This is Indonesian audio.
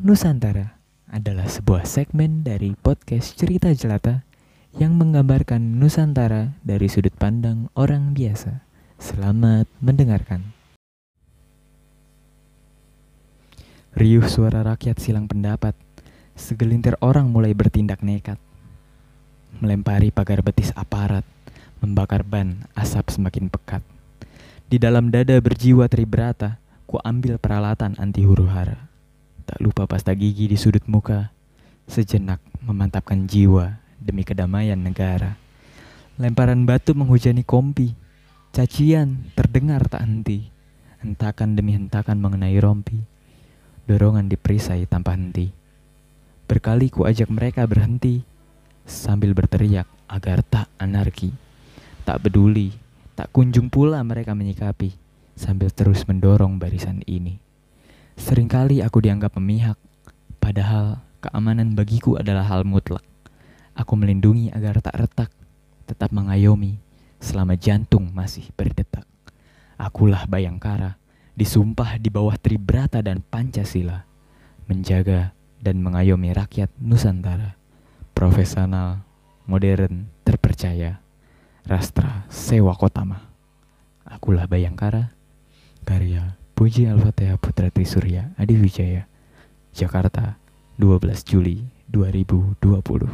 Nusantara adalah sebuah segmen dari podcast Cerita Jelata yang menggambarkan Nusantara dari sudut pandang orang biasa. Selamat mendengarkan. Riuh suara rakyat silang pendapat. Segelintir orang mulai bertindak nekat. Melempari pagar betis aparat, membakar ban, asap semakin pekat. Di dalam dada berjiwa tribrata, ku ambil peralatan anti huru hara Tak lupa pasta gigi di sudut muka. Sejenak memantapkan jiwa demi kedamaian negara. Lemparan batu menghujani kompi. Cacian terdengar tak henti. Hentakan demi hentakan mengenai rompi. Dorongan diperisai tanpa henti. Berkali ku ajak mereka berhenti. Sambil berteriak agar tak anarki. Tak peduli, tak kunjung pula mereka menyikapi. Sambil terus mendorong barisan ini. Seringkali aku dianggap memihak, padahal keamanan bagiku adalah hal mutlak. Aku melindungi agar tak retak, tetap mengayomi selama jantung masih berdetak. Akulah Bayangkara, disumpah di bawah Tribrata dan Pancasila, menjaga dan mengayomi rakyat Nusantara. Profesional, modern, terpercaya. Rastra Sewa Kotama. Akulah Bayangkara, karya Puji Al-Fatihah Putra Trisurya Adi Wijaya Jakarta 12 Juli 2020